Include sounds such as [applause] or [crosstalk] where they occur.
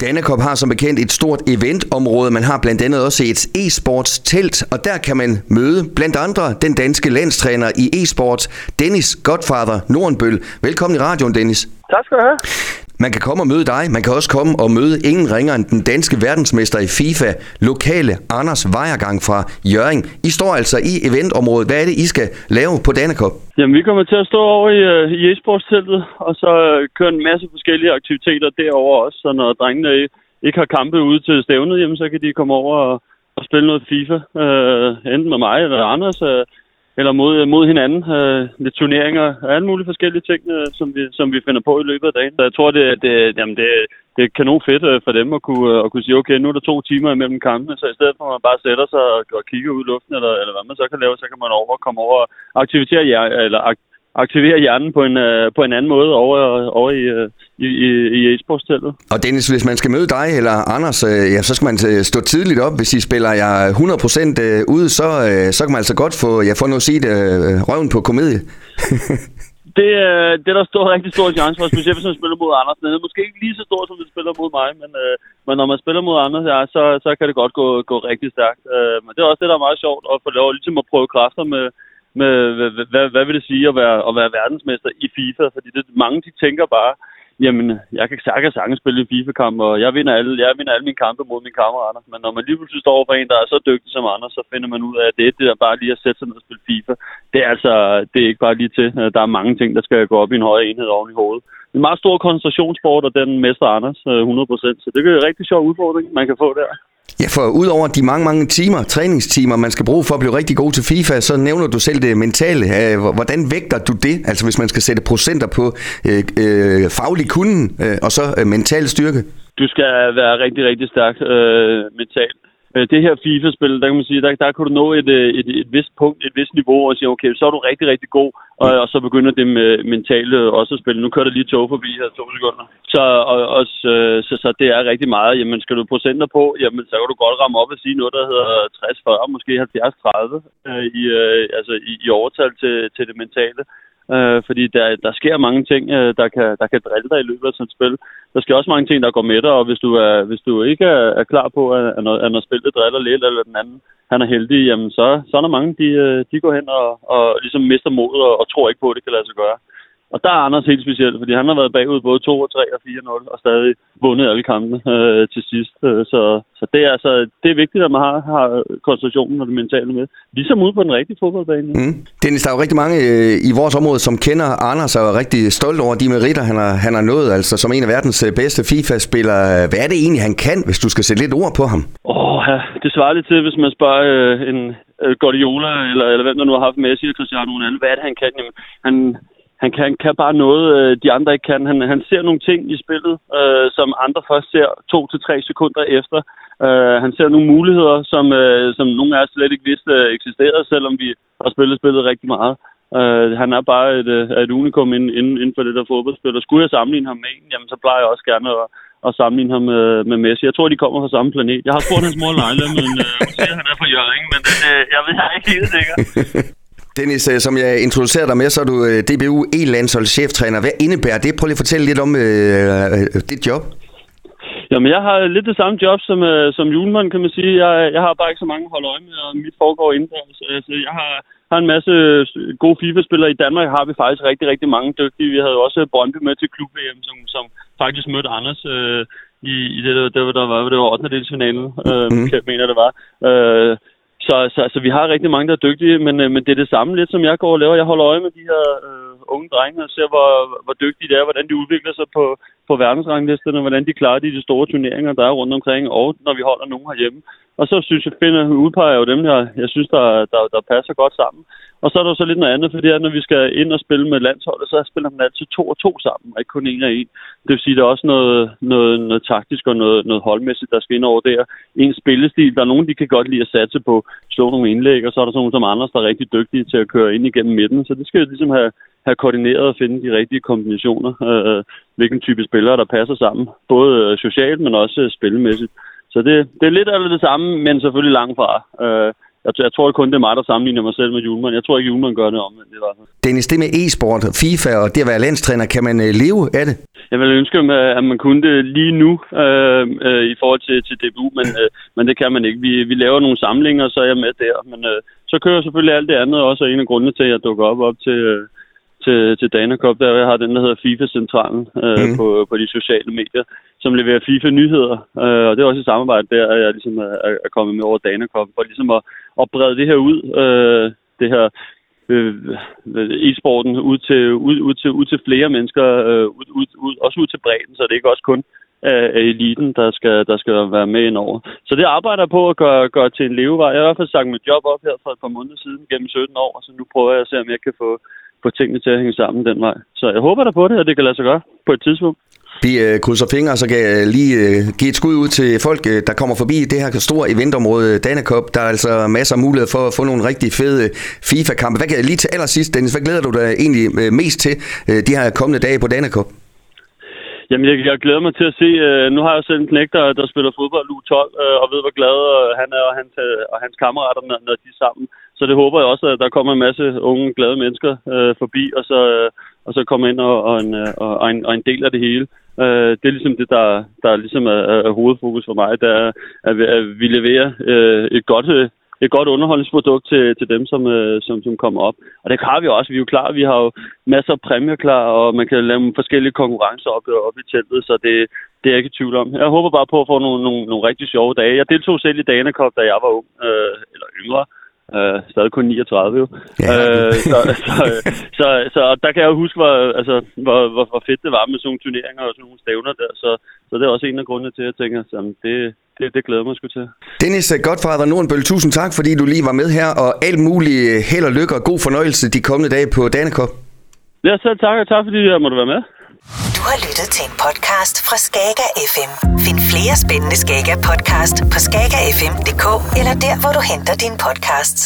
Danakop har som bekendt et stort eventområde. Man har blandt andet også et e-sports telt, og der kan man møde blandt andre den danske landstræner i e-sport, Dennis Godfather Nordenbøl. Velkommen i radioen, Dennis. Tak skal du have. Man kan komme og møde dig. Man kan også komme og møde ingen ringer end den danske verdensmester i FIFA, lokale Anders Vejergang fra Jøring. I står altså i eventområdet. Hvad er det, I skal lave på Dannekop? Jamen, vi kommer til at stå over i, øh, i e-sportsteltet, og så øh, køre en masse forskellige aktiviteter derover også. Så når drengene ikke har kampe ude til stævnet, jamen, så kan de komme over og, og spille noget FIFA. Øh, enten med mig eller Anders. Øh, eller mod, mod hinanden. Øh, lidt turneringer og alle mulige forskellige ting, øh, som, vi, som vi finder på i løbet af dagen. Så jeg tror, det, det, jamen det, det er kanon fedt øh, for dem at kunne, øh, at kunne sige, okay, nu er der to timer imellem kampene, så i stedet for at man bare sætter sig og, og kigger ud i luften, eller, eller hvad man så kan lave, så kan man over komme over og aktivere, eller ak, aktivere hjernen på en, øh, på en anden måde over, over i, øh, i, i, i e-sportsteltet. Og Dennis, hvis man skal møde dig eller Anders, uh, ja, så skal man stå tidligt op. Hvis I spiller jer 100% ude, så, uh, så kan man altså godt få, jeg får sige det, uh, røven på komedie. [laughs] det, uh, det er der stor, rigtig stor chance for, specielt hvis man spiller mod Anders. Den er måske ikke lige så stor, som vi spiller mod mig, men, uh, men når man spiller mod Anders, ja, så, så kan det godt gå, gå rigtig stærkt. Uh, men det er også det, der er meget sjovt, at få lov ligesom at prøve kræfter med, med, hvad, hvad, hvad vil det sige at være, at være verdensmester i FIFA? Fordi det, mange de tænker bare, jamen, jeg kan, sagtens kan sagtens spille en FIFA-kamp, og jeg vinder, alle, jeg vinder alle mine kampe mod mine kammerater. Men når man lige pludselig står for en, der er så dygtig som andre, så finder man ud af, at det er det der bare lige at sætte sig ned og spille FIFA. Det er altså, det er ikke bare lige til. Øh, der er mange ting, der skal gå op i en højere enhed oven i hovedet. En meget stor koncentrationssport, og den mester Anders øh, 100%. Så det er en rigtig sjov udfordring, man kan få der. Ja, for udover de mange, mange timer, træningstimer, man skal bruge for at blive rigtig god til FIFA, så nævner du selv det mentale. Øh, hvordan vægter du det? Altså hvis man skal sætte procenter på øh, øh, faglig kunden øh, og så øh, mental styrke? Du skal være rigtig, rigtig stærk øh, mentalt. Øh, det her FIFA-spil, der kan man sige, der, der kan du nå et, øh, et, et vist punkt, et vist niveau, og sige, okay, så er du rigtig, rigtig god, og, og så begynder det med mentale øh, også at spille. Nu kører der lige tog forbi her, to sekunder. Så, og, og, så, så, så det er rigtig meget. Jamen, skal du procenter på, jamen, så kan du godt ramme op og sige noget, der hedder 60-40, måske 70-30 øh, i, øh, altså, i, i overtal til, til det mentale øh, fordi der, der sker mange ting, øh, der, kan, der kan drille dig i løbet af sådan et spil. Der sker også mange ting, der går med dig, og hvis du, er, hvis du ikke er, er klar på, at, at, når, at når spillet driller lidt, eller den anden han er heldig, jamen så, så er der mange, de, øh, de går hen og, og ligesom mister modet og, og tror ikke på, at det kan lade sig gøre. Og der er Anders helt specielt, fordi han har været bagud både 2 og 3 og 4-0, og stadig vundet alle kampene øh, til sidst. Øh, så, så det, er, altså, det er vigtigt, at man har, har koncentrationen og det mentale med. Ligesom ude på den rigtige fodboldbane. Mm. Dennis, der er jo rigtig mange øh, i vores område, som kender Anders og er rigtig stolt over de meritter, han har, han har nået, altså som en af verdens øh, bedste FIFA-spillere. Hvad er det egentlig, han kan, hvis du skal sætte lidt ord på ham? Åh, oh, ja, det svarer lidt til, hvis man spørger øh, en øh, Guardiola, eller, eller hvem der nu har haft Messi eller Cristiano Ronaldo, hvad er det, han kan? Jamen, han, han kan, kan bare noget, øh, de andre ikke kan. Han, han ser nogle ting i spillet, øh, som andre først ser to til tre sekunder efter. Øh, han ser nogle muligheder, som, øh, som nogle af os slet ikke vidste øh, eksisterede, selvom vi har spillet spillet rigtig meget. Øh, han er bare et, øh, et unikum inden, inden for det der fodboldspil. Og skulle jeg sammenligne ham med en, jamen, så plejer jeg også gerne at, at sammenligne ham med, med Messi. Jeg tror, de kommer fra samme planet. Jeg har spurgt hans mor Leila, men øh, siger, han er fra Jørgen, men øh, jeg ved jeg er ikke helt sikker. [laughs] Dennis, øh, som jeg introducerer dig med, så er du øh, DBU E-landshold cheftræner. Hvad indebærer det? Prøv lige at fortælle lidt om øh, dit job. Jamen, jeg har lidt det samme job som, øh, som julemand, kan man sige. Jeg, jeg har bare ikke så mange at holde øje med, og mit foregår indendørs. Altså, jeg har, har en masse gode FIFA-spillere. I Danmark har vi faktisk rigtig, rigtig mange dygtige. Vi havde også Brøndby med til klub VM, som, som faktisk mødte Anders øh, i, i det, der, der, der var, det var 8. delsfinalen, øh, mm. jeg mener det var. Øh, så, så altså, vi har rigtig mange, der er dygtige, men, øh, men det er det samme lidt, som jeg går og laver. Jeg holder øje med de her øh, unge drenge og ser, hvor, hvor dygtige de er, hvordan de udvikler sig på, på verdensranglisterne, hvordan de klarer de, de store turneringer, der er rundt omkring, og når vi holder nogen herhjemme. Og så synes jeg, finder udpeger jo dem, jeg, jeg synes, der, der, der passer godt sammen. Og så er der så lidt noget andet, fordi når vi skal ind og spille med landsholdet, så spiller man altid to og to sammen, og ikke kun en og en. Det vil sige, at der er også noget, noget, noget taktisk og noget, noget holdmæssigt, der skal ind over der. En spillestil, der er nogen, de kan godt lide at satse på, slå nogle indlæg, og så er der sådan nogle som Anders, der er rigtig dygtige til at køre ind igennem midten. Så det skal jo ligesom have, have koordineret og finde de rigtige kombinationer, øh, øh hvilken type spillere, der passer sammen. Både øh, socialt, men også øh, spillemæssigt. Så det, det er lidt af det samme, men selvfølgelig langt fra. Øh, jeg, jeg tror kun, det er mig, der sammenligner mig selv med Julemand. Jeg tror ikke, Julemand gør det omvendt i hvert fald. Dennis, det med e-sport, FIFA og det at være landstræner, kan man øh, leve af det? Jeg vil ønske, at man kunne det lige nu øh, øh, i forhold til, til DBU, men, øh, men det kan man ikke. Vi, vi laver nogle samlinger, så er jeg med der. Men øh, så kører selvfølgelig alt det andet også, og en af grundene til, at jeg dukker op op til, øh, til, til Dana Cup, der jeg har den, der hedder FIFA-centralen øh, mm. på, på de sociale medier, som leverer FIFA-nyheder. Øh, og det er også et samarbejde der, at jeg ligesom er, er kommet med over Dana Cup, for ligesom at, at brede det her ud, øh, det her øh, e-sporten ud til, ud, ud, til, ud til flere mennesker, øh, ud, ud, ud, også ud til bredden, så det er ikke også kun af eliten, der skal, der skal være med ind over. Så det arbejder jeg på at gøre, gøre til en levevej. Jeg har i hvert fald sagt mit job op her for et par måneder siden, gennem 17 år, så nu prøver jeg at se, om jeg kan få, få tingene til at hænge sammen den vej. Så jeg håber der på det, og det kan lade sig gøre på et tidspunkt. Vi øh, krydser fingre, så kan jeg lige øh, give et skud ud til folk, øh, der kommer forbi det her store eventområde, Danakop. Der er altså masser af mulighed for at få nogle rigtig fede øh, FIFA-kampe. Hvad kan jeg lige til allersidst, Dennis, hvad glæder du dig egentlig øh, mest til øh, de her kommende dage på Danakop? Jamen, jeg, jeg glæder mig til at se. Øh, nu har jeg selv en knæk, der, der spiller fodbold U12, øh, og ved, hvor glad øh, han er og hans, øh, og hans kammerater, når, når de er sammen. Så det håber jeg også, at der kommer en masse unge, glade mennesker øh, forbi, og så, øh, og så kommer ind og, og, en, øh, og, og, en, og en del af det hele. Øh, det er ligesom det, der, der ligesom er, er hovedfokus for mig, det er, at vi, at vi leverer øh, et godt øh, et godt underholdningsprodukt til, til dem, som, øh, som, som kommer op. Og det har vi også. Vi er jo klar. Vi har jo masser af præmier klar, og man kan lave forskellige konkurrencer op, op i teltet, så det, det er jeg ikke i tvivl om. Jeg håber bare på at få nogle, nogle, nogle rigtig sjove dage. Jeg deltog selv i Dana Cup, da jeg var ung, øh, eller yngre. Uh, stadig kun 39 jo. Ja. Uh, så, så, så, så, der kan jeg jo huske, hvor, altså, hvor, hvor, hvor fedt det var med sådan nogle turneringer og sådan nogle stævner der. Så, så det er også en af grundene til, at jeg tænker, at det, det, det glæder mig sgu til. Dennis uh, Godfather Nordenbøl, tusind tak, fordi du lige var med her, og alt muligt held og lykke og god fornøjelse de kommende dage på Danekop. Ja, selv tak, og tak fordi jeg måtte være med. Du har lyttet til en podcast fra Skager FM. Find flere spændende Skager podcast på skagerfm.dk eller der, hvor du henter dine podcasts.